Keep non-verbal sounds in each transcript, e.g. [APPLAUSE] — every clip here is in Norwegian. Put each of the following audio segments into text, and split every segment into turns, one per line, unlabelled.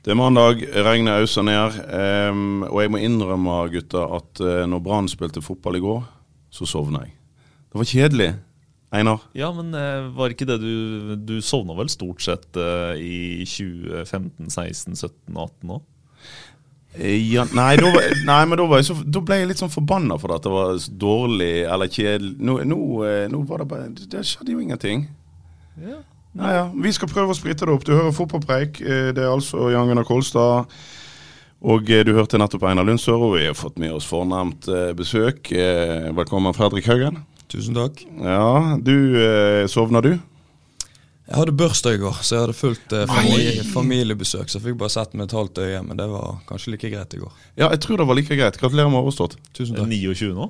Det er mandag, regnet auser ned. Um, og jeg må innrømme, gutta, at uh, når Brann spilte fotball i går, så sovna jeg. Det var kjedelig. Einar?
Ja, men uh, var ikke det du Du sovna vel stort sett uh, i 2015, 16, 17, 18 òg?
Ja, nei, da, var, nei, men da, var jeg så, da ble jeg litt sånn forbanna for at det var dårlig eller kjedelig. Nå, nå, nå var det bare Det skjedde jo ingenting.
Ja.
Ja, ja. Vi skal prøve å sprite det opp. Du hører Fotballpreik. Eh, Det er altså Jan Gunnar Kolstad. Og eh, du hørte nettopp Einar Lundsør, og vi har fått med oss fornemt eh, besøk. Velkommen, Fredrik Haugen.
Tusen takk.
Ja, du sovna du?
Jeg hadde bursdag i går, så jeg hadde fulgt familie, familiebesøk. Så jeg fikk bare sett med et halvt øye, men det var kanskje like greit i går.
Ja, jeg tror det var like greit. Gratulerer med overstått.
Tusen takk.
29 nå?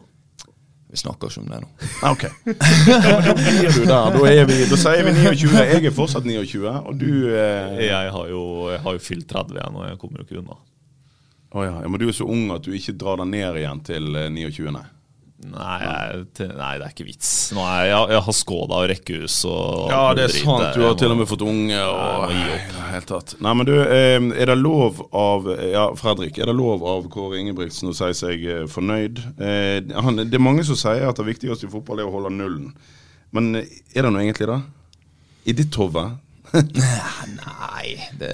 Vi snakker ikke om det nå.
Ah, Ok. [LAUGHS] ja, da blir du der. Da, er vi, da sier vi 29. Jeg er fortsatt 29, og du eh,
Jeg har jo, jeg har jo fylt 30 igjen, og jeg kommer jo ikke unna.
Oh, ja, ja, Men du er så ung at du ikke drar deg ned igjen til eh, 29, nei.
Nei, jeg, nei, det er ikke vits. Nå er jeg, jeg har Skoda og rekkehus og
Ja, det er
dritt.
sant. Du har
Jeg
til og med fått unge.
Nei,
Og, Nei,
opp.
i det hele tatt. Nei, men du, eh, er det lov av Ja, Fredrik. Er det lov av Kåre Ingebrigtsen å si seg eh, fornøyd? Eh, han, det er mange som sier at det viktigste i fotball er å holde nullen. Men eh, er det nå egentlig det? I ditt hode? [LAUGHS]
Nei, det,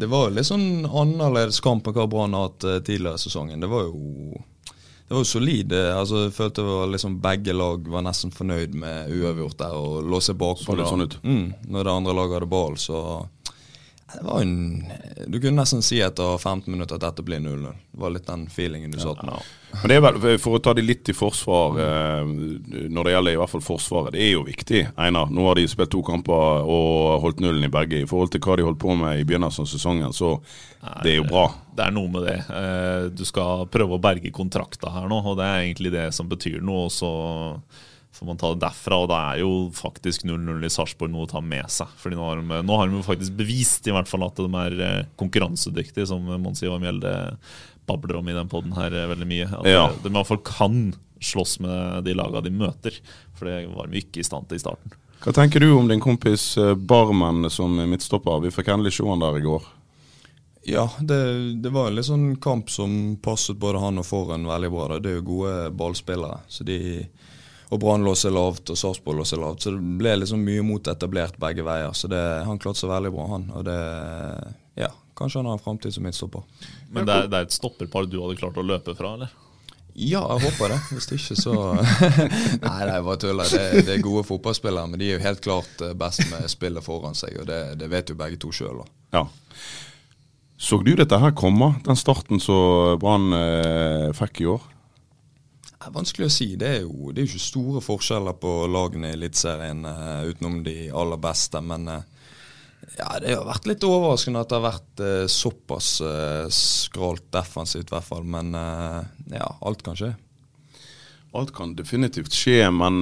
det var jo litt sånn annerledes kamp enn hva Brann har hatt eh, tidligere i sesongen. Det var jo det var jo solid. eh, altså Jeg følte det var liksom begge lag var nesten fornøyd med uavgjort der og lå seg bakpå.
Sånn ut.
Mm, når det andre laget hadde ball, så det var en, Du kunne nesten si etter 15 minutter at dette blir 0-0. Det var litt den feelingen du satt med.
Men det er vel, For å ta de litt i forsvar, eh, når det gjelder i hvert fall Forsvaret, det er jo viktig. Einar, nå har de spilt to kamper og holdt nullen i begge. I forhold til hva de holdt på med i begynnelsen av sesongen, så det er jo bra.
Det er noe med det. Eh, Du skal prøve å berge kontrakta her nå, og det er egentlig det som betyr noe. og så får man ta det derfra, og det er jo faktisk 0-0 i Sarpsborg noe å ta med seg. Fordi nå har, de, nå har de faktisk bevist i hvert fall at de er eh, konkurransedyktige, som Monsi og Mjelde babler om i den poden her eh, veldig mye. At
Ja.
de i hvert fall kan slåss med de laga de møter, for det var de ikke i stand til i starten.
Hva tenker du om din kompis eh, Barmen som midtstopper? Vi fikk endelig se han der i går.
Ja, det, det var en litt sånn kamp som passet både han og Foren veldig bra. Da. Det er jo gode ballspillere. Så de, og Brann lå seg lavt, og Sarpsborg lå seg lavt. Så det ble liksom mye mot etablert begge veier. Så det, han klarte seg veldig bra, han. Og det Ja, kanskje han har en framtid som midtstopper.
Men det er, det er et stopperpar du hadde klart å løpe fra, eller?
Ja, jeg håper det. Hvis det ikke, så [LAUGHS] Nei, nei, bare tuller. Det, det er gode fotballspillere, men de er jo helt klart eh, best med spillet foran seg, og det, det vet jo begge to sjøl.
Ja. Så du dette her komme, den starten som Brann eh, fikk i år?
Det er vanskelig å si. Det er jo, det er ikke store forskjeller på lagene i Eliteserien uh, utenom de aller beste. Men uh, ja, det har vært litt overraskende at det har vært uh, såpass skralt defensivt, i hvert fall. Men ja, alt kan skje.
Alt kan definitivt skje, men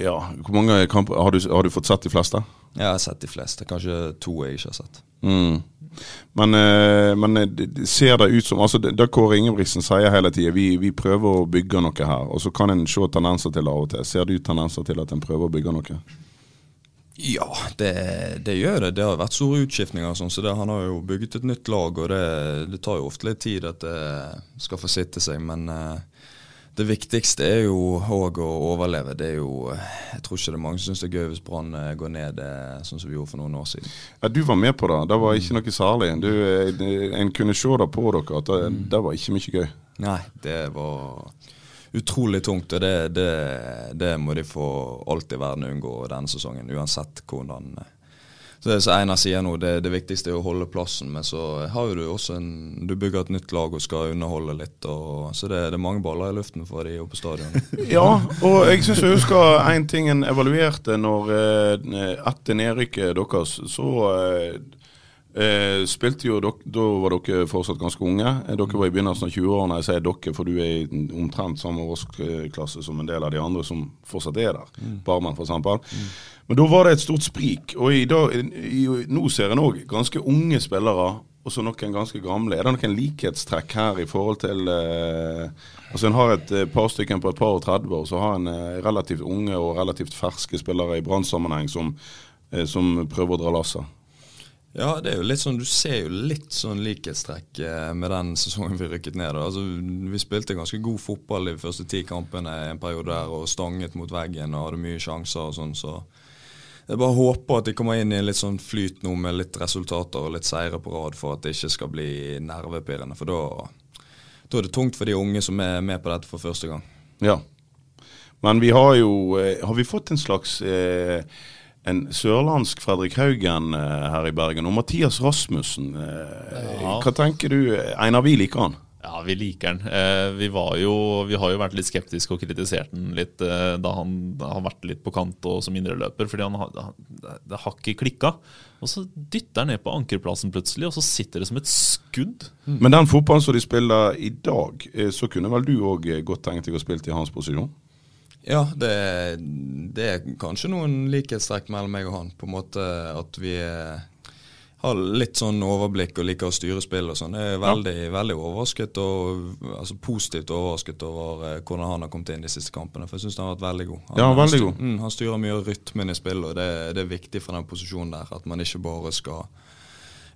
ja, hvor mange kamper har du, har du fått sett de fleste?
Ja, Jeg har sett de fleste. Kanskje to jeg ikke har sett.
Mm. Men, eh, men eh, det det ser det ut som altså det, det Kåre Ingebrigtsen sier hele tida, vi, vi prøver å bygge noe her. Og så kan en se tendenser til det av og til. Ser du tendenser til at en prøver å bygge noe?
Ja, det, det gjør det. Det har vært store utskiftninger. Sånn, så det, Han har jo bygget et nytt lag, og det, det tar jo ofte litt tid at det skal få sitte seg. Men eh, det viktigste er jo òg å overleve. Det er jo, Jeg tror ikke det er mange som syns det er gøy hvis Brann eh, går ned eh, sånn som vi gjorde for noen år siden.
Ja, Du var med på det. Det var ikke noe særlig. Du, eh, en kunne se det på dere at det, det var ikke mye gøy.
Nei, det var utrolig tungt, og det, det, det må de for alt i verden unngå denne sesongen. Uansett hvordan Så det som Einar sier nå, det, det viktigste er å holde plassen, men så har jo du også en Du bygger et nytt lag og skal underholde litt, og, så det, det er mange baller i luften for de oppe på stadion. [LAUGHS]
Ja, og jeg syns jeg husker en ting en evaluerte når eh, etter nedrykket deres, så eh, Eh, spilte jo dok Da var dere fortsatt ganske unge. Eh, Dere var i begynnelsen av 20-årene. Jeg sier dere, for du er i omtrent samme årsklasse som en del av de andre som fortsatt er der. Barmen, f.eks. Men da var det et stort sprik. Og i dag, i, nå ser en òg ganske unge spillere, og så noen ganske gamle. Er det noen likhetstrekk her i forhold til eh, Altså En har et eh, par stykker på et par og 30 år, så har en eh, relativt unge og relativt ferske spillere i brannsammenheng som, eh, som prøver å dra lasset.
Ja, det er jo litt sånn, du ser jo litt sånn likhetstrekk eh, med den sesongen vi rykket ned. Altså, Vi spilte ganske god fotball de første ti kampene en periode der og stanget mot veggen og hadde mye sjanser og sånn. så jeg bare håper at de kommer inn i en litt sånn flyt nå med litt resultater og litt seire på rad for at det ikke skal bli nervepirrende. For da, da er det tungt for de unge som er med på dette for første gang.
Ja. Men vi har jo eh, Har vi fått en slags eh, en sørlandsk Fredrik Haugen eh, her i Bergen, og Mathias Rasmussen. Eh,
Ja.
Hva tenker du? Einar, vi liker han.
Ja, vi liker den. Eh, vi, var jo, vi har jo vært litt skeptiske og kritisert den litt eh, da han har vært litt på kant og som indreløper, fordi han har, det har ikke klikka. Og så dytter han ned på ankerplassen plutselig, og så sitter det som et skudd.
Men den fotballen som de spiller i dag, eh, så kunne vel du òg godt tenkt deg å spille i hans posisjon?
Ja, det, det er kanskje noen likhetstrekk mellom meg og han. På en måte at vi eh, har litt sånn overblikk og liker å styre spill og sånn. Jeg er veldig, veldig overrasket og altså positivt overrasket over eh, hvordan han har kommet inn de siste kampene. For jeg syns han har vært veldig god. Han,
Ja,
han
veldig
styr-
god.
Mm, han styrer mye av rytmen i spillet, og det, det er viktig for den posisjonen der. At man ikke bare skal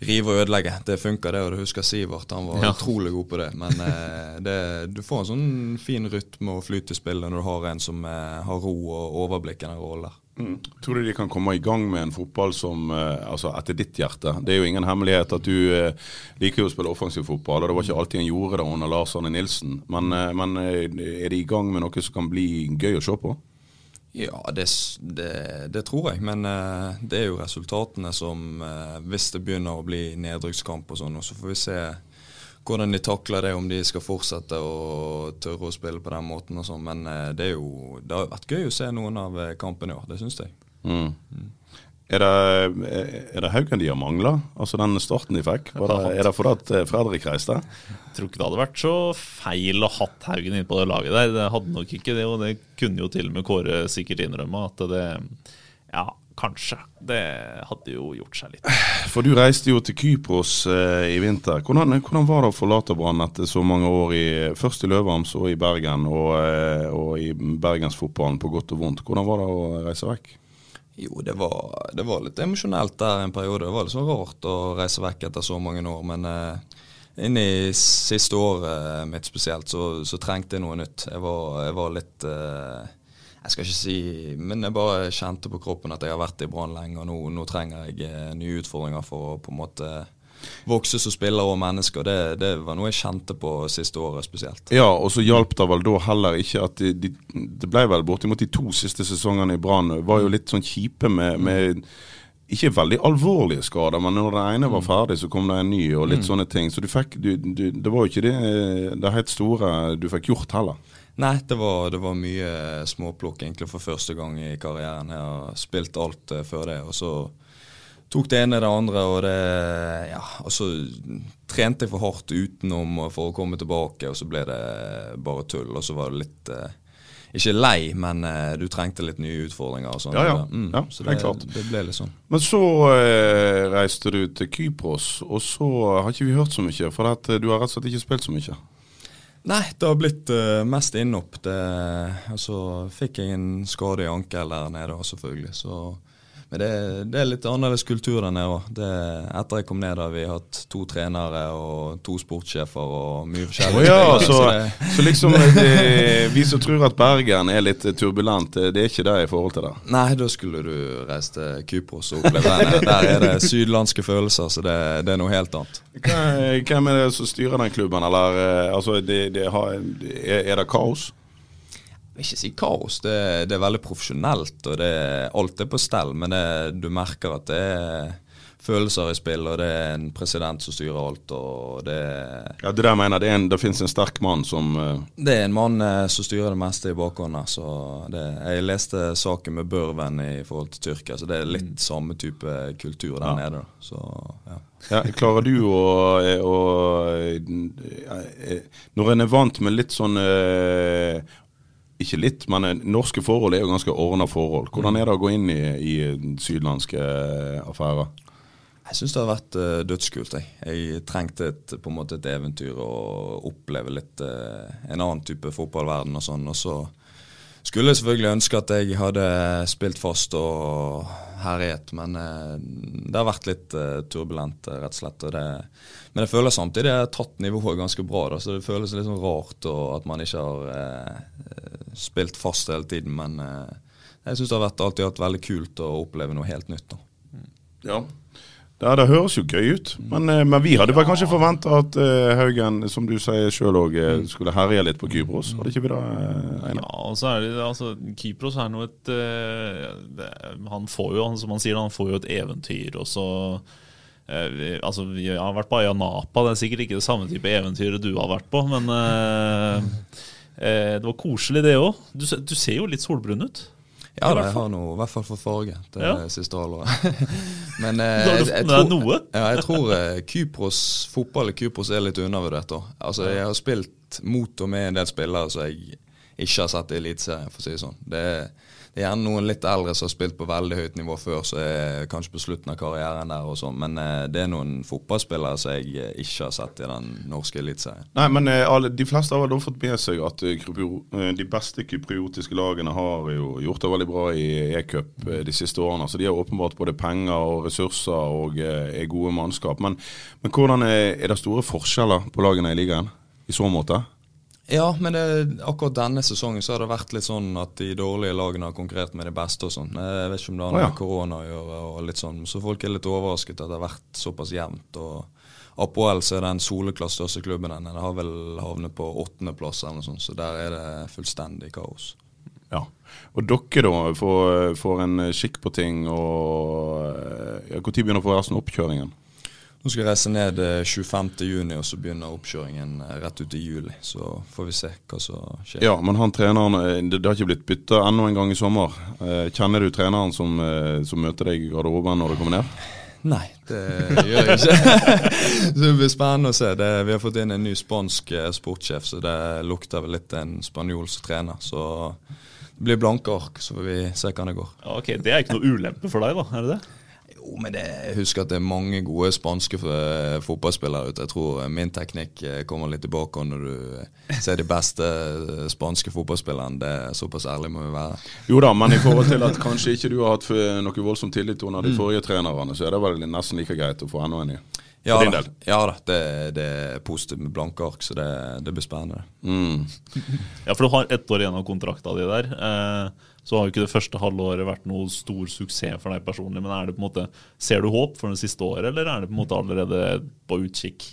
rive og ødelegge. Det funker, det. Og du husker Sivert, han var
Ja.
utrolig god på det. Men eh, det, du får en sånn fin rytme og flyt i spillet når du har en som eh, har ro og overblikk i den rollen der.
Mm. Tror du de kan komme i gang med en fotball som eh, altså etter ditt hjerte? Det er jo ingen hemmelighet at du eh, liker jo å spille offensiv fotball, og det var ikke alltid en gjorde det under Lars Arne Nilsen. Men, eh, men er de i gang med noe som kan bli gøy å se på?
Ja, det, det, det tror jeg. Men det er jo resultatene som Hvis det begynner å bli nedrykkskamp og sånn, så får vi se hvordan de takler det, om de skal fortsette å tørre å spille på den måten og sånn. Men eh, det er jo Det har vært gøy å se noen av eh, kampene i år, det syns jeg.
Mm. Er det, er det Haugen de har mangla? Altså den starten de fikk? Var det, er det fordi at eh, Fredrik reiste?
Jeg tror ikke det hadde vært så feil å hatt Haugen inn på det laget der. Det hadde nok ikke det, og det kunne jo til og med Kåre sikkert innrømme at det Ja, kanskje. Det hadde jo gjort seg litt.
For du reiste jo til Kypros eh, i vinter. Hvordan, hvordan var det å forlate Brann etter så mange år, i, først i Løvams og i Bergen, og, eh, og i bergensfotballen på godt og vondt? Hvordan var det å reise vekk?
Jo, det var, det var litt emosjonelt der en periode. Det var litt så rart å reise vekk etter så mange år. Men eh, inn i siste året mitt spesielt, så, så trengte jeg noe nytt. Jeg var, jeg var litt eh, Jeg skal ikke si Men jeg bare kjente på kroppen at jeg har vært i Brann lenge, og nå, nå trenger jeg eh, nye utfordringer for å på en måte vokse som spiller og menneske. Og det, det var noe jeg kjente på siste året spesielt.
Ja, og så hjalp det vel da heller ikke at de, de, det ble vel bortimot de to siste sesongene i Brann var jo litt sånn kjipe med, med ikke veldig alvorlige skader, men når den ene var ferdig, så kom det en ny og litt sånne ting. Så du fikk du, du, Det var jo ikke det, det helt store du fikk gjort heller.
Nei, det var, det var mye småplukk egentlig for første gang i karrieren. Jeg har spilt alt eh, før det, og så tok det ene det andre, og det Ja, og så trente jeg for hardt utenom for å komme tilbake, og så ble det bare tull. Og så var det litt eh, Ikke lei, men eh, du trengte litt nye utfordringer og sånn.
Ja, ja.
Mm,
Ja,
så det,
klart.
det ble litt sånn.
Men så eh, reiste du til Kypros, og så har ikke vi hørt så mye, for at eh, du har rett og slett ikke spilt så mye.
Nei, det har blitt uh, mest innhopp. så altså, fikk jeg en skade i ankel der nede selvfølgelig. Så, men det, det er litt annerledes kultur der nede òg. Etter jeg kom ned, har vi hatt to trenere og to sportssjefer og mye forskjellig.
Oh, ja, [LAUGHS]
Så
så, liksom det, Vi som tror at Bergen er litt turbulent, det er ikke det i forhold til det?
Nei, da skulle du reise til Kypros og oppleve den. Der er det sydlandske følelser, så det, det er noe helt annet.
Hvem er det som styrer den klubben, eller eh, altså, det, det har, er det kaos?
Jeg vil ikke si kaos, det, det er veldig profesjonelt, og det, alt er på stell. Men det, du merker at det er følelser i spill, og det er en president som styrer alt. og Det,
Ja, det der mener det, er en, det finnes en sterk mann som uh...
det er en mann uh, som styrer det meste i bakhånd. så Jeg leste saken med Børven i forhold til Tyrkia, så det er litt samme type kultur der
Ja.
nede. Så, ja.
ja, Klarer du å, å eh, Når en er vant med litt sånn Ikke litt, men eh, norske forhold er jo ganske ordna forhold. Hvordan er det å gå inn i, i sydlandske eh, affærer?
Jeg syns det har vært uh, dødskult. Jeg. jeg trengte et, på en måte et eventyr og oppleve litt uh, en annen type fotballverden og sånn. Og så skulle selvfølgelig ønske at jeg hadde spilt fast og herjet, men uh, det har vært litt turbulent, rett og slett. Og det, men jeg føler samtidig jeg har tatt nivået ganske bra, da, så det føles litt sånn rart at man ikke har spilt fast hele tiden. Men jeg syns det har vært alltid vært veldig kult å oppleve noe helt nytt. da.
Ja. Ja, Det høres jo gøy ut, men, eh, men vi hadde vel kanskje forventa at uh, Haugen, som du sier sjøl òg, skulle herje litt på Kypros. Hadde ikke vi det, uh?
Ja, og så er det altså, Kypros er nå et uh, det, Han får jo, som han sier, han får jo et eventyr, og så eh, vi, altså, vi har vært på Aya Napa, det er sikkert ikke det samme type eventyret du har vært på, men eh, eh, det var koselig, det òg. Du, du ser jo litt solbrun ut.
Ja,
I
jeg har noe, i hvert fall for farge det
Ja.
siste halvåret. [LAUGHS] Men eh, jeg, jeg tror, ja, jeg tror eh, Kypros, fotball i Kypros er litt undervurdert. da. Altså, Jeg har spilt mot og med en del spillere som jeg ikke har sett i Eliteserien, for å si det sånn. Det er, det er gjerne noen litt eldre som har spilt på veldig høyt nivå før, så er kanskje på slutten av karrieren der og sånn. Men eh, det er noen fotballspillere som jeg eh, ikke har sett i den norske eliteserien.
Nei, men eh, alle, De fleste har da fått med seg at de beste kypriotiske lagene har jo gjort det veldig bra i e-cup de siste årene. Så de har åpenbart både penger og ressurser og er gode mannskap. Men, men hvordan er, er det store forskjeller på lagene i ligaen i så måte?
Ja, men det, akkurat denne sesongen så har det vært litt sånn at de dårlige lagene har konkurrert med de beste og sånn. Jeg vet ikke om det har noe
ja.
med korona å gjøre og litt sånn, så folk er litt overrasket at det har vært såpass jevnt. og Apoel så er den soleklart største klubben den. Har vel havnet på åttendeplass så der er det fullstendig kaos.
Ja. Og dere da får, får en skikk på ting og ja, Når begynner forresten oppkjøringen?
Nå skal jeg reise ned eh, 25.6, og så begynner oppkjøringen eh, rett ut i juli. Så får vi se hva som skjer.
Ja, men han treneren eh, Det, det har ikke blitt bytta ennå en gang i sommer. Eh, kjenner du treneren som, eh, som møter deg i garderoben når du kommer ned?
Nei, det gjør jeg ikke. [LAUGHS] så det blir spennende å se. Det, vi har fått inn en ny spansk eh, sportssjef, så det lukter vel litt en spanjol som trener. Så det blir blanke ark, så får vi se hvordan det går.
Ja, ok, Det er ikke noe ulempe for deg, da? er det det?
Jo, men det, husk at det er mange gode spanske eh, fotballspillere ute. Jeg tror eh, min teknikk eh, kommer litt tilbake når du ser de beste spanske fotballspillerne. Det er Såpass ærlig må vi være.
Jo da, men i forhold til at kanskje ikke du har hatt noe voldsom tillit under de forrige trenerne, så er det vel nesten like greit å få enda en ny.
Ja da, ja, da det, det er positivt med blanke ark, så det, det blir spennende.
Mm. [LAUGHS]
Ja, for du har ett år igjen av kontrakta di der. Eh, så har jo ikke det første halvåret vært noe stor suksess for deg personlig. Men er det på en måte, ser du håp for det siste året, eller er det på en måte allerede på utkikk?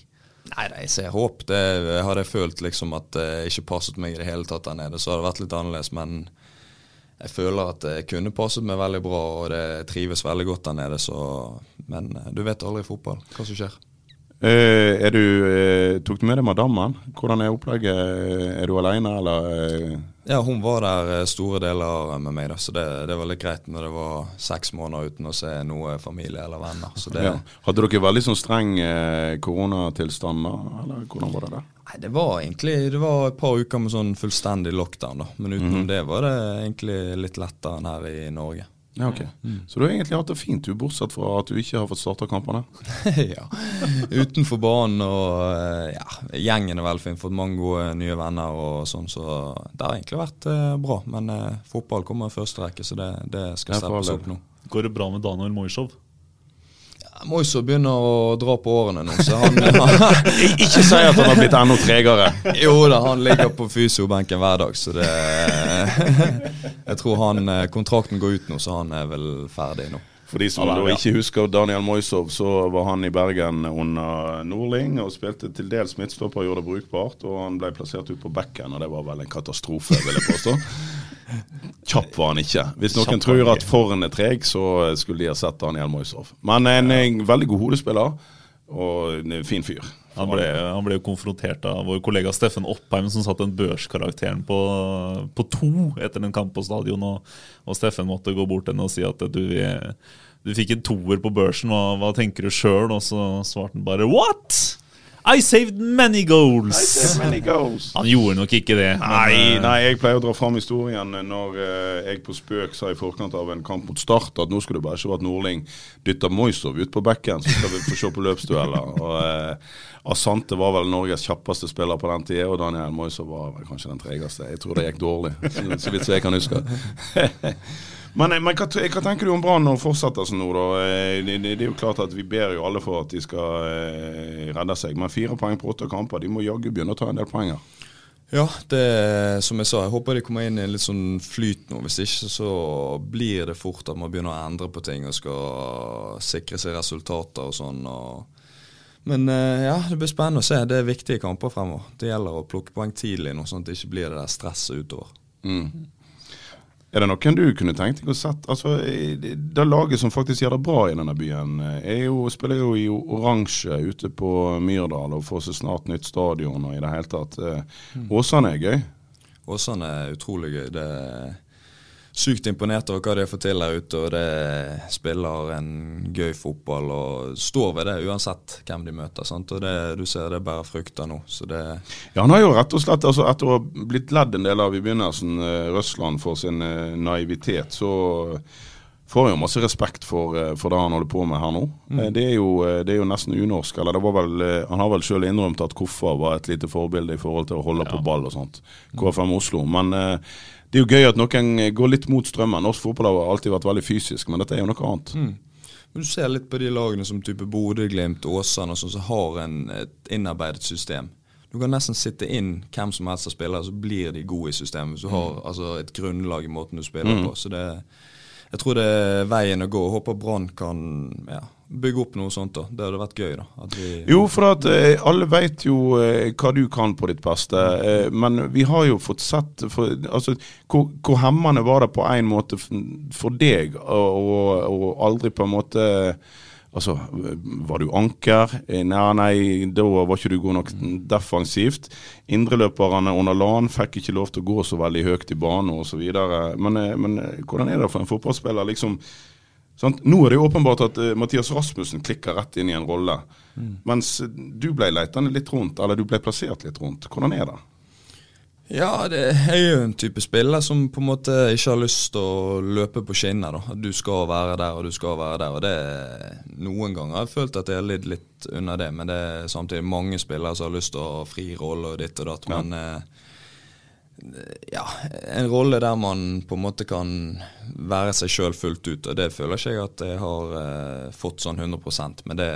Nei, jeg ser håp. Det hadde jeg følt liksom at det ikke passet meg i det hele tatt der nede, så hadde det vært litt annerledes. Men jeg føler at det kunne passet meg veldig bra, og det trives veldig godt der nede. Så, men eh, du vet aldri i fotball hva som skjer.
Eh, er du, uh, tok du med deg madammen? Hvordan er opplegget? Er du alene, eller? eh?
Ja, hun var der eh, store deler med meg, da, så det, det var litt greit når det var seks måneder uten å se noe familie eller venner. Så det,
Ja. Hadde dere veldig sånn streng eh, koronatilstand da, eller hvordan var det der?
Nei, det var egentlig det var et par uker med sånn fullstendig lockdown, da. Men utenom det var det egentlig litt lettere enn her i Norge.
Ja, ok. Så du har egentlig hatt det fint, du, bortsett fra at du ikke har fått starta kampene? [LAUGHS]
ja. Utenfor banen og eh, ja, gjengen er vel fin. Fått mange gode nye venner og sånn, så det har egentlig vært eh, bra. Men eh, fotball kommer i første rekke, så det, det skal steppes opp nå.
Går det bra med Daniel Moishov?
Moiso begynner å dra på årene nå, så han, [LAUGHS] [LAUGHS]
Ikke si at han har blitt enda tregere.
Jo da, han ligger på fysiobenken hver dag, så det [LAUGHS] Jeg tror han eh, kontrakten går ut nå, så han er vel ferdig nå.
For de som da ikke husker Daniel Moisov, så var han i Bergen under Norling og spilte til dels midtstopper, gjorde det brukbart, og han ble plassert ut på bekken, og det var vel en katastrofe, vil jeg påstå. [LAUGHS] kjapp var han ikke. Hvis noen
Kjapp
tror at Forren er treg, så skulle de ha sett Daniel Moisov. Men en, en veldig god hodespiller, og en fin fyr.
Han ble, han ble konfrontert av vår kollega Steffen Oppheim, som satte den børskarakteren på, på to etter en kamp på stadion. Og, og Steffen måtte gå bort til henne og si at du, du fikk en toer på børsen, hva, hva tenker du sjøl? Og så svarte han bare What? I saved many goals!
Saved Many goals.
Han gjorde nok ikke det.
Nei,
men,
nei, jeg pleier å dra fram historien når eh, jeg på spøk sa i forkant av en kamp mot Start at nå skulle det bare ikke vært Nordling dytter Moisov ut på bekken, så skal vi få se på løpsdueller. [LAUGHS] Og eh, Asante var vel Norges kjappeste spiller på den tida, og Daniel Moisov var vel kanskje den tregeste. Jeg tror det gikk dårlig, så, så vidt som jeg kan huske. [LAUGHS] Men, eh, men hva, hva tenker du om Brann og fortsetter sånn nå, da? Eh, Det, det, det er jo klart at Vi ber jo alle for at de skal eh, redde seg, men fire poeng på åtte kamper, de må jaggu begynne å ta en del poenger.
Ja, det som jeg sa, jeg håper de kommer inn i en litt sånn flyt nå. Hvis ikke så blir det fort at man begynner å endre på ting og skal sikre seg resultater og sånn. Og men eh, ja, det blir spennende å se. Det er viktige kamper fremover. Det gjelder å plukke poeng tidlig nå, sånn at det ikke blir det der stresset utover.
Mm. Er det noen du kunne tenkt deg å sette altså, Det laget som faktisk gjør det bra i denne byen, eh, er jo, spiller jo i oransje ute på Myrdal og får seg snart nytt stadion og i det hele tatt. eh, Åsane er gøy.
Åsane er utrolig gøy. Det er sykt imponert over hva de har fått til der ute. Og det spiller en gøy fotball og står ved det uansett hvem de møter. Sant? Og det, du ser det bærer frukter nå. Så det
Ja, Han har jo rett og slett, altså etter å ha blitt ledd en del av i begynnelsen, eh, Røsland for sin eh, naivitet, så får jo masse respekt for, eh, for det han holder på med her nå. Mm. Det, er jo, det er jo nesten unorsk. eller det var vel, Han har vel sjøl innrømt at Koffa var et lite forbilde i forhold til å holde på ball og sånt. KFM Oslo. Men eh, det er jo gøy at noen går litt mot strømmen. Norsk fotball har alltid vært veldig fysisk, men dette er jo noe annet.
Men du ser litt på de lagene som type Bodø-Glimt, Åsane og sånn, som har en, et innarbeidet system. Du kan nesten sitte inn hvem som helst av spillere, så blir de gode i systemet. Hvis du har altså, et grunnlag i måten du spiller på. Så det, jeg tror det er veien å gå. Håper Brann kan ja, bygge opp noe sånt. da. Det hadde vært gøy. da.
Jo, for at eh, alle vet jo eh, hva du kan på ditt beste. Eh, men vi har jo fått sett for, altså, hvor, hvor hemmende var det på en måte for deg å aldri på en måte Altså, var du anker? Eh, Nei, nei, da var ikke du god nok defensivt. Indreløperne under LAN fikk ikke lov til å gå så veldig høyt i bane osv. Men, eh, men eh, hvordan er det for en fotballspiller? liksom Sant? Nå er det jo åpenbart at uh, Mathias Rasmussen klikker rett inn i en rolle. Mens eh, du ble leitende litt rundt, eller du ble plassert litt rundt. Hvordan er det?
Ja, det er jo en type spiller som på en måte ikke har lyst til å løpe på skinner. da. Du skal være der og du skal være der. og det Noen ganger har jeg følt at jeg har lidd litt under det, men det er samtidig mange spillere som har lyst til å ha fri rolle og ditt og datt.
Ja.
Men eh, ja, en rolle der man på en måte kan være seg sjøl fullt ut. og Det føler ikke jeg at jeg har eh, fått sånn 100% men det,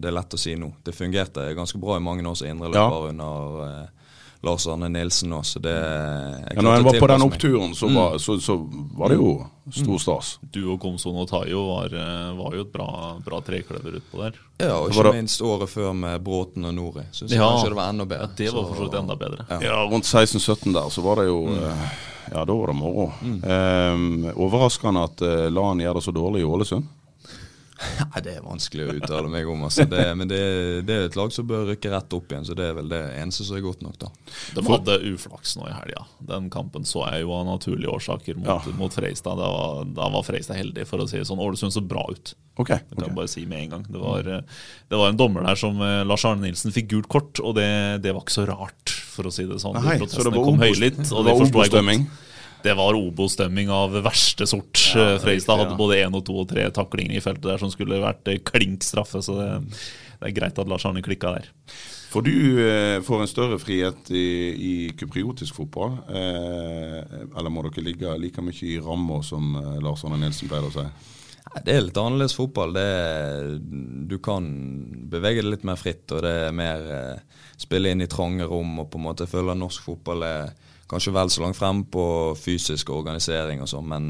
det er lett å si nå. Det fungerte ganske bra i mange år som indreløper under eh, Lars Arne Nilsen nå, så det
Ja, når en var på den oppturen, så var, så, så var det jo stor stas.
Du og Komson og Tayo var, eh, var jo et bra, bra trekløver utpå der.
Ja, og ikke
det-
minst året før med Bråten og Nori. Syns
Ja.
kanskje det var enda
Ja, det var
Så-
for så vidt enda bedre.
Ja.
Ja, rundt 16-17 der, så var det jo mm. Ja, da var det moro. Eh, overraskende at uh, LAN gjør det så dårlig i Ålesund. [LAUGHS]
Nei, Det er vanskelig å uttale meg om. Altså. Det, men det, det er et lag som bør rykke rett opp igjen, så det er vel det eneste som er godt nok, da.
De hadde uflaks nå i helga. Den kampen så jeg jo av naturlige årsaker mot,
Ja.
mot Freistad. Da var, da var Freistad heldig, for å si det sånn. Ålesund så bra ut.
Okay,
Det kan jeg bare si med en gang. Det var, eh, det var en dommer der som eh, Lars Arne Nilsen fikk gult kort, og det, det var ikke så rart, for å si det sånn.
Nei,
De
så det
protestene kom høylytt, og det forsto jeg godt. Det var Obo-stemming av verste sort.
Ja,
Eh, hadde
ja.
både én og to og tre taklinger i feltet der som skulle vært eh, klink straffe, så det, det er greit at Lars Arne klikka der.
For du eh, får en større frihet i, i kypriotisk fotball. Eh, eller må dere ligge like mye i ramma som eh, Lars Arne Nilsen pleide å si?
Det er litt annerledes fotball. Det er, du kan bevege deg litt mer fritt, og det er mer eh, spille inn i trange rom. og på en måte føle norsk fotball er kanskje vel så langt frem på fysisk organisering og sånn, men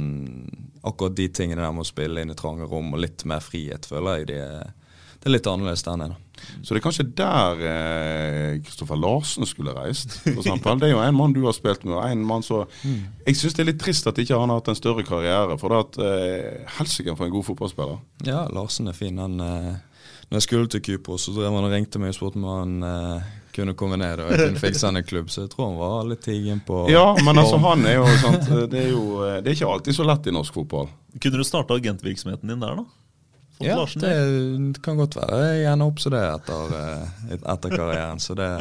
akkurat de tingene der med å spille inn i trange rom og litt mer frihet, føler jeg det er det er litt annerledes der nede.
Så det er kanskje der eh, Kristoffer Larsen skulle reist, f.eks. Det er jo en mann du har spilt med, og en mann så Jeg syns det er litt trist at ikke han har hatt en større karriere, for det at eh, helsike for en god fotballspiller.
Ja, Larsen er fin. Han, eh, når jeg skulle til Kypros, så drev han og ringte meg og spurte om han eh, kunne komme ned og kunne fikse han en klubb. Så jeg tror han var litt tigen på
Ja, men altså han er jo sant Det er jo eh, Det er ikke alltid så lett i norsk fotball.
Kunne du starta agentvirksomheten din der, da? Fått
Ja,
Larsen
det, kan godt være. Jeg ender opp som det etter, eh, etter karrieren. Så det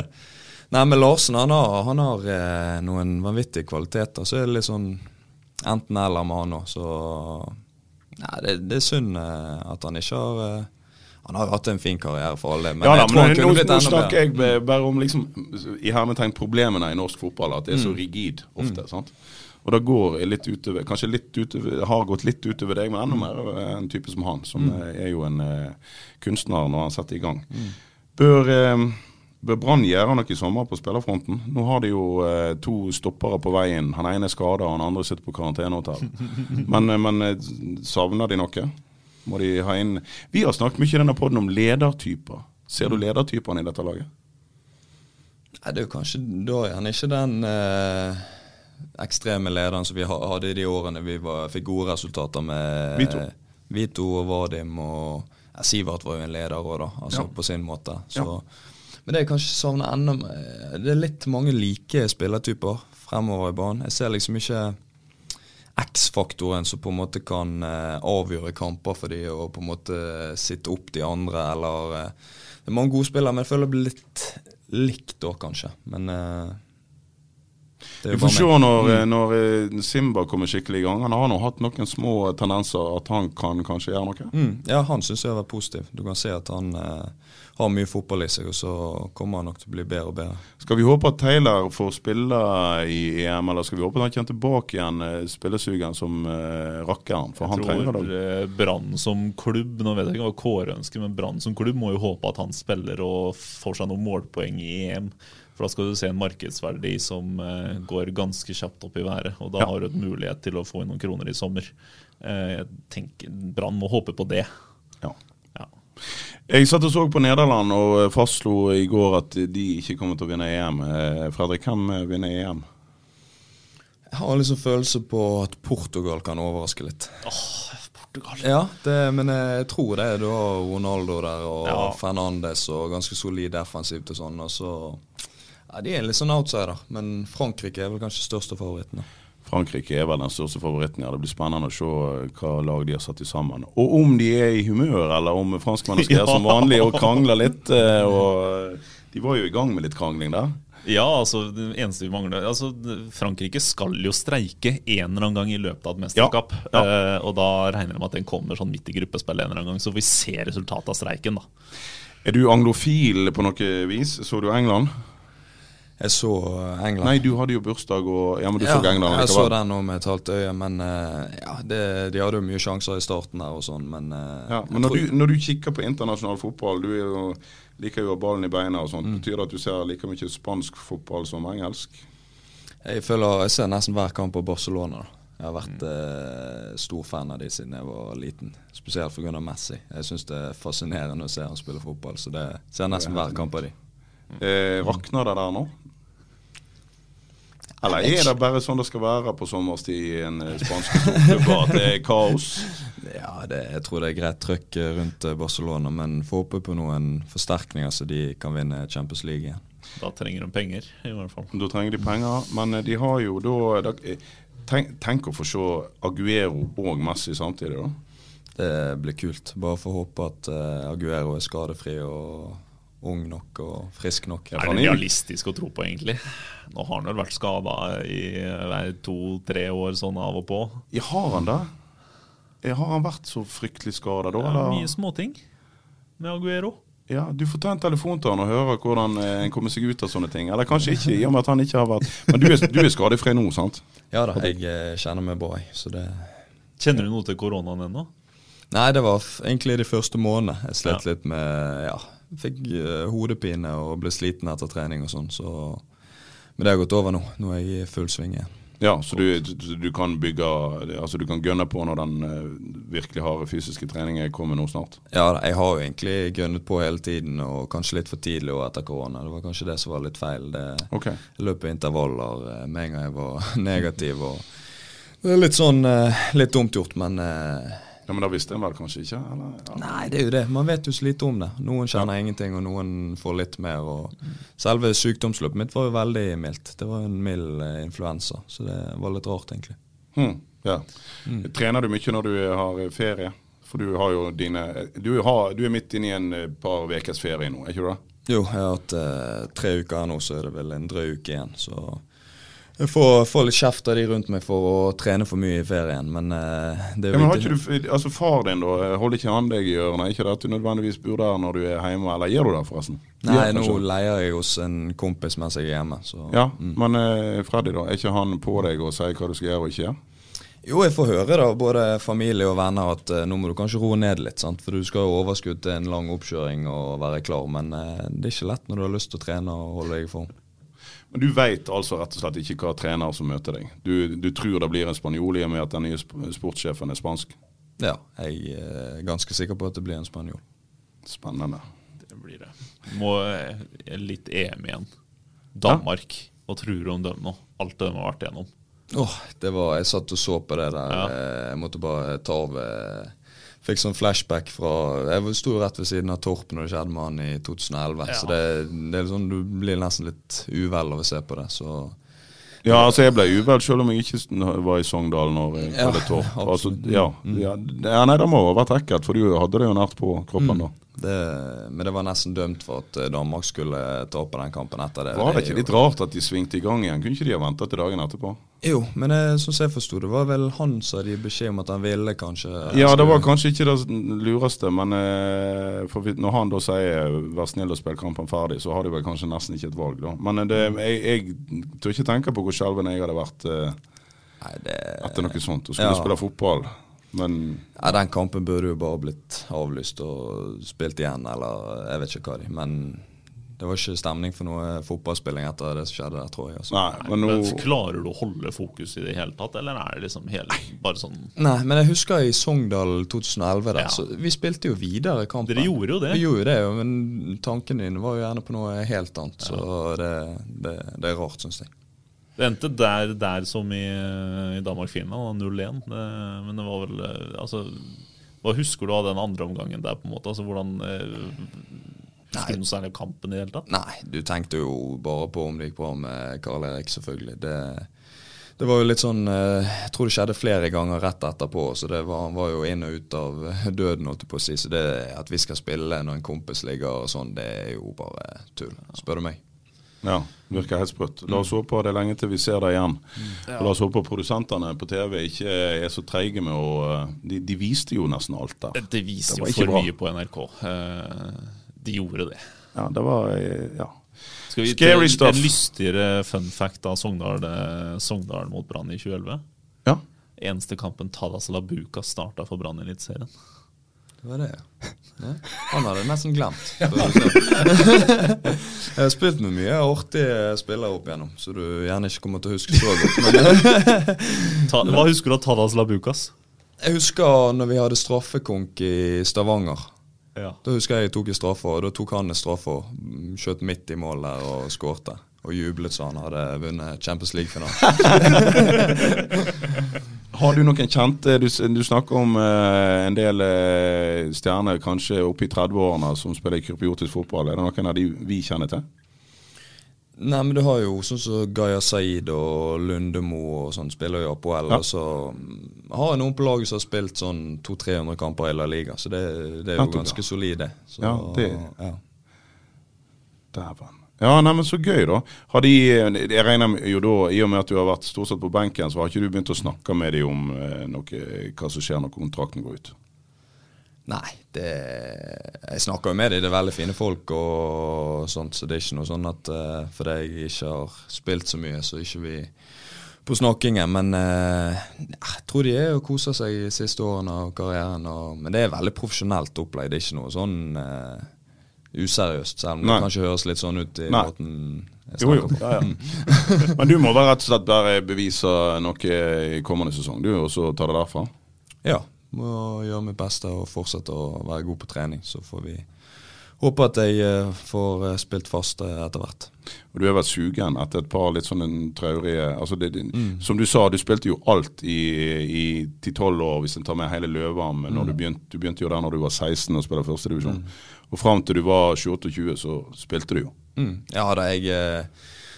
Nei, men Larsen han har, han har eh, noen vanvittige kvaliteter. Så er det litt sånn enten-eller med han òg. Så Nei, det, det er synd eh, at han ikke har eh, Han har jo hatt en fin karriere for alle, men
ja, da,
jeg tror han
men nå,
kunne blitt
nå snakker jeg bare om liksom i hermetegn problemene i norsk fotball. At det er så
Mm.
rigid ofte. sant? Og det går litt utover, kanskje litt utover, har gått litt utover deg, men enda
Mm.
mer en type som han, som mm. er jo en uh, kunstner når han setter i gang.
Mm.
Bør, uh, bør Brann gjøre noe i sommer på spillerfronten? Nå har de jo uh, to stoppere på veien. Han ene er skada, han andre sitter på karantenehotell. [LAUGHS] men, men savner de noe? Må de ha inn Vi har snakket mye i denne poden om ledertyper. Ser
Mm.
du ledertypene i dette laget?
Nei, det er jo kanskje da er han ikke den eh, ekstreme lederen som vi hadde i de årene vi var, fikk gode resultater med
Vito.
Vito og Vadim og ja, Sivert var jo en leder òg, da, altså
Ja.
på sin måte. Så,
Ja.
Men det jeg kanskje savner enda Det er litt mange like spillertyper fremover i banen. Jeg ser liksom ikke X-faktoren som på en måte kan eh, avgjøre kamper for de og på en måte sitte opp de andre, eller eh, Det er mange gode spillere, men jeg føler det blir litt likt da, kanskje. Men eh,
Vi får se når, eh, når Simba kommer skikkelig i gang. Han har nå hatt noen små tendenser at han kan kanskje gjøre noe.
Mm, ja, han syns jeg har vært positiv. Du kan se at han eh, har mye fotball i seg, og så kommer han nok til å bli bedre og bedre.
Skal vi håpe at Taylor får spille i EM, eller skal vi håpe at han kommer tilbake igjen eh, spillesugen som uh, rakkeren? For han
Jeg
trenger
tror
det.
eh, Brann som klubb Nå vet jeg ikke hva Kåre ønsker, men Brann som klubb må jo håpe at han spiller og får seg noen målpoeng i EM. For da skal du se en markedsverdi som uh, går ganske kjapt opp i været. Og da
Ja.
har du et mulighet til å få inn noen kroner i sommer. Uh, jeg tenker Brann må håpe på det.
Jeg satt og så på Nederland og eh, fastslo i går at de ikke kommer til å vinne EM. Eh, Fredrik, hvem eh, vinner EM?
Jeg har liksom følelse på at Portugal kan overraske litt.
Portugal.
Ja, det, men jeg tror det. Du har Ronaldo der og
Ja.
Fernandes og ganske solid defensivt og sånn. Og så ja, De er litt sånn outsider, men Frankrike er vel kanskje største favoritten. da.
Frankrike er vel den største favoritten. ja. Det blir spennende å se eh, hva lag de har satt i sammen. Og om de er i humør, eller om franskmennene skal gjøre som vanlig og krangle litt. eh, Og eh, de var jo i gang med litt krangling der.
Ja, altså det eneste vi mangler altså, Frankrike skal jo streike en eller annen gang i løpet av et mesterskap.
Ja,
Eh, og da regner jeg med at den kommer sånn midt i gruppespillet en eller annen gang. Så vi ser resultatet av streiken, da.
Er du anglofil på noe vis? Så du England?
Jeg så eh, England.
Nei, du hadde jo bursdag og Ja, men du
ja,
så England
jeg så den nå med et halvt øye, men eh, ja, det, de hadde jo mye sjanser i starten der og sånn, men eh,
Ja, men når du, når du kikker på internasjonal fotball, du jo, liker jo ballen i beina og sånt.
Mm.
Betyr det at du ser like mye spansk fotball som engelsk?
Jeg føler, jeg ser nesten hver kamp på Barcelona. da. Jeg har vært eh, stor fan av de siden jeg var liten. Spesielt pga. Messi. Jeg syns det er fascinerende å se han spille fotball. Så det ser nesten hver kamp av de.
Eh, rakner det der nå? Eller er det bare sånn det skal være på sommerstid i en eh, spansk storklubb, at det er kaos? [LAUGHS]
Ja, det, Jeg tror det er greit trøkk eh, rundt eh, Barcelona, men få håpe på noen forsterkninger så de kan vinne Champions League igjen.
Da trenger de penger, i hvert fall.
Da trenger de penger, men de har jo da Tenk, tenk å få se Aguero og Messi samtidig, da.
Det blir kult. Bare får håpe at Aguero er skadefri og ung nok og frisk nok.
Er det realistisk å tro på, egentlig? Nå har han vel vært skada i eh, to-tre år sånn av og på.
Ja, har han det? Eh, Har han vært så fryktelig skada da?
Det er
eller?
mye småting med Aguero.
Ja, Du får ta en telefon til han og høre hvordan eh, en kommer seg ut av sånne ting. Eller kanskje ikke, i og med at han ikke har vært Men du er, du er skadefri nå, sant?
Ja da, jeg eh, kjenner meg bra. Så det
Kjenner du noe til koronaen ennå?
Nei, det var f egentlig de første månedene. Jeg slet
Ja.
litt med Ja, fikk eh, hodepine og ble sliten etter trening og sånn, så Men det har gått over nå. Nå er jeg i full sving igjen.
Ja, så du, du, kan bygge Altså du kan gønne på når den uh, virkelig harde fysiske treningen kommer nå snart?
Ja, jeg har jo egentlig gønnet på hele tiden, og kanskje litt for tidlig òg etter korona. Det var kanskje det som var litt feil. Det
okay.
løp intervaller uh, med en gang jeg var [LAUGHS] negativ. og det er litt sånn litt dumt gjort, men
ja, Men da visste en vel kanskje ikke? Eller?
Ja. Nei, det er jo det. Man vet jo så lite om det. Noen kjenner ja. ingenting, og noen får litt mer. Og selve sykdomsløpet mitt var jo veldig mildt. Det var en mild eh, influensa, så det var litt rart, egentlig.
Hmm. Ja. Mm. Trener du mye når du har ferie? For du har jo dine Du, har, du er midt inne i en eh, par ukers ferie nå, er ikke du det?
Jo, jeg har hatt eh, tre uker her nå, så er det vel en drøy uke igjen. Så jeg får, får, litt kjeft av de rundt meg for å trene for mye i ferien, men uh, det er jo
ja, men har ikke du, altså Far din, da, holder ikke han deg i ørene? Ikke det at du nødvendigvis bor der når du er hjemme, eller gjør du det, forresten?
Nei, nå leier jeg hos en kompis mens jeg er hjemme. Så,
ja, mm. Men uh, Freddy, da? Er ikke han på deg og sier hva du skal gjøre og ikke gjøre?
Jo, jeg får høre da, både familie og venner at uh, nå må du kanskje roe ned litt. sant? For du skal jo overskudd til en lang oppkjøring og være klar. Men det er ikke lett når du har lyst til å trene og holde deg i form.
Men du veit altså rett og slett ikke hva trener som møter deg? Du, du tror det blir en spanjol i og med at den nye sportssjefen er spansk?
Ja, jeg er ganske sikker på at det blir en spanjol.
Spennende.
Det blir det. Må eh, litt EM igjen. Danmark. Ja? Hva tror du om dem nå? Alt de har vært igjennom.
Oh, det var, Jeg satt og så på det der. Ja. Jeg måtte bare ta av eh, fikk sånn flashback fra Jeg sto jo rett ved siden av Torp når det skjedde med han i 2011. Ja. Så det, det, er sånn, du blir nesten litt uvel av å se på det. Så
ja, altså jeg ble uvel selv om jeg ikke var i Sogndal når jeg ja, Torp. Altså, ja, mm. ja, nei, det må ha vært ekkelt, for du hadde det jo nært på kroppen mm. da.
Det, men det var nesten dømt for at eh, Danmark skulle ta opp den kampen etter det.
Var det ikke litt rart at de svingte i gang igjen? Kunne ikke de ha venta til dagen etterpå?
Jo, men jeg, som jeg forsto det, var vel han som hadde beskjed om at han ville, kanskje.
Ja, det var kanskje ikke det lureste, men eh, når han da sier 'vær snill og spill kampen ferdig', så har de vel kanskje nesten ikke et valg, da. Men eh, det, jeg, jeg tør ikke tenke på hvor skjelven jeg hadde vært Nei, det, etter noe sånt. og skulle ja. spille fotball. Men
ja, Den kampen burde jo bare blitt avlyst og spilt igjen, eller jeg vet ikke hva de Men det var ikke stemning for noe fotballspilling etter det som skjedde der, tror jeg. Altså.
Nei, men, nå... men Klarer du å holde fokus i det hele tatt, eller er det liksom hele, bare sånn
Nei, men jeg husker i Sogndal 2011, der, ja. så vi spilte jo videre kampen.
Dere gjorde jo det.
Vi gjorde det, men tanken din var jo gjerne på noe helt annet. Ja. Så det, det, det er rart, syns jeg.
Det endte der, der som i, i Danmark-Finland, 0-1. Men det var vel eh, altså, Hva husker du av den andre omgangen der? på en måte? Altså, hvordan eh, Husker du noe særlig kampen i det hele tatt?
Nei, du tenkte jo bare på om det gikk bra med Karl Erik, selvfølgelig. Det, det var jo litt sånn eh, Jeg tror det skjedde flere ganger rett etterpå, så det var, han var jo inn og ut av døden, holdt jeg på å si. Så det at vi skal spille når en kompis ligger og sånn, det er jo bare tull, spør du meg.
Ja, virker helt sprøtt. La oss håpe det er lenge til vi ser det igjen. Og La oss håpe produsentene på TV ikke er så treige med å eh, de, de, viste jo nesten alt der.
Det viste jo for bra. mye på NRK. Eh, de gjorde det.
Ja, det var eh, ja.
Skal vi Scary stuff. En lystigere fun fact av Sogndal, Sogndal mot Brann i 2011?
Ja.
Eneste kampen Tadas Labuka starta for Brann i Eliteserien.
Det var det, ja. Han hadde nesten glemt. [LAUGHS] jeg har spilt med mye artige spillere opp igjennom, så du gjerne ikke kommer til å huske så godt. [LAUGHS]
Hva husker du av Tadas Labukas?
Jeg husker når vi hadde straffekonk i Stavanger. Ja. Da husker jeg jeg tok i straffa, og da tok han og skjøt midt i mål der og skårte. Og jublet så han hadde vunnet Champions League-finalen. [LAUGHS]
Har du noen kjente Du, du snakker om uh, en del uh, stjerner kanskje oppe i 30-årene som spiller kurpiotisk fotball. Er det noen av de vi kjenner til?
Nei, men du har jo sånn som så Gaya Saeed og Lundemo og sånn spiller jo Apoel Ja. Og så mm, har jeg noen på laget som har spilt sånn 200-300 kamper i La Liga, så det, det er jo ganske solid, det. Så,
ja, det ja. Dæven. Ja, nei, men Så gøy, da. Har de, jeg regner jo da, I og med at du har vært stort sett på benken, så har ikke du begynt å snakke med dem om eh, noe, hva som skjer når kontrakten går ut?
Nei, det, jeg snakker jo med dem. Det er veldig fine folk og sånt, så det er ikke noe sånn at uh, fordi jeg ikke har spilt så mye, så er ikke vi på snakkingen. Men uh, jeg tror de er og koser seg de siste årene av karrieren. Og, men det er veldig profesjonelt opplegg. Det er ikke noe sånn uh, useriøst, selv om Nei. det kanskje høres litt sånn ut i Nei. måten jeg
Jo, jo.
snakker om.
Ja, ja. [LAUGHS] Men du må da rett og slett bare bevise noe i kommende sesong, du, og så ta det derfra.
Ja. Må gjøre mitt beste og fortsette å være god på trening. Så får vi håpe at jeg eh, får eh, spilt fast eh, etter hvert.
Og du har vært sugen etter et par litt sånne traurige altså det, mm. Som du sa, du spilte jo alt i, i 10-12 år, hvis en tar med hele Løvarmen. Mm. Du begynte, du begynte jo der når du var 16 og spilte førstedivisjon. Og fram til du var 28-20, så spilte du jo.
Mm. Ja da, jeg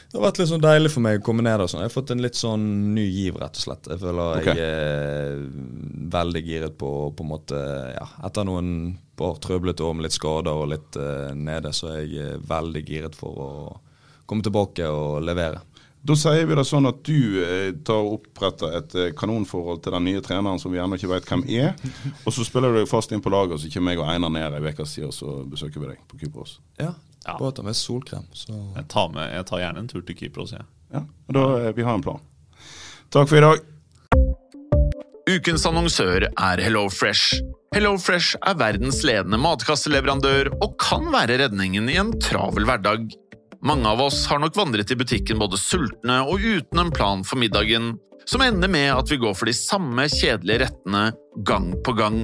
Det har vært litt sånn deilig for meg å komme ned og sånn. Jeg har fått en litt sånn ny giv, rett og slett. Jeg føler
okay.
jeg er veldig giret på på en måte Ja, etter noen par trøblete år med litt skader og litt uh, nede, så er jeg eh, veldig giret for å komme tilbake og levere.
Da sier vi det sånn at du eh, tar og oppretter et eh, kanonforhold til den nye treneren som vi ennå ikke vet hvem er. Og så spiller du deg fast inn på laget, og så kommer jeg og Einar ned ei uke siden, og så besøker vi deg på Kypros.
Ja,
Ja.
Bare ta med solkrem, så
Jeg tar, med, jeg tar gjerne en tur til Kypros, jeg.
Ja, og da eh, Vi har en plan. Takk for i dag.
Ukens annonsør er HelloFresh. HelloFresh er verdens ledende matkasseleverandør og kan være redningen i en travel hverdag. Mange av oss har nok vandret i butikken både sultne og uten en plan for middagen, som ender med at vi går for de samme kjedelige rettene gang på gang.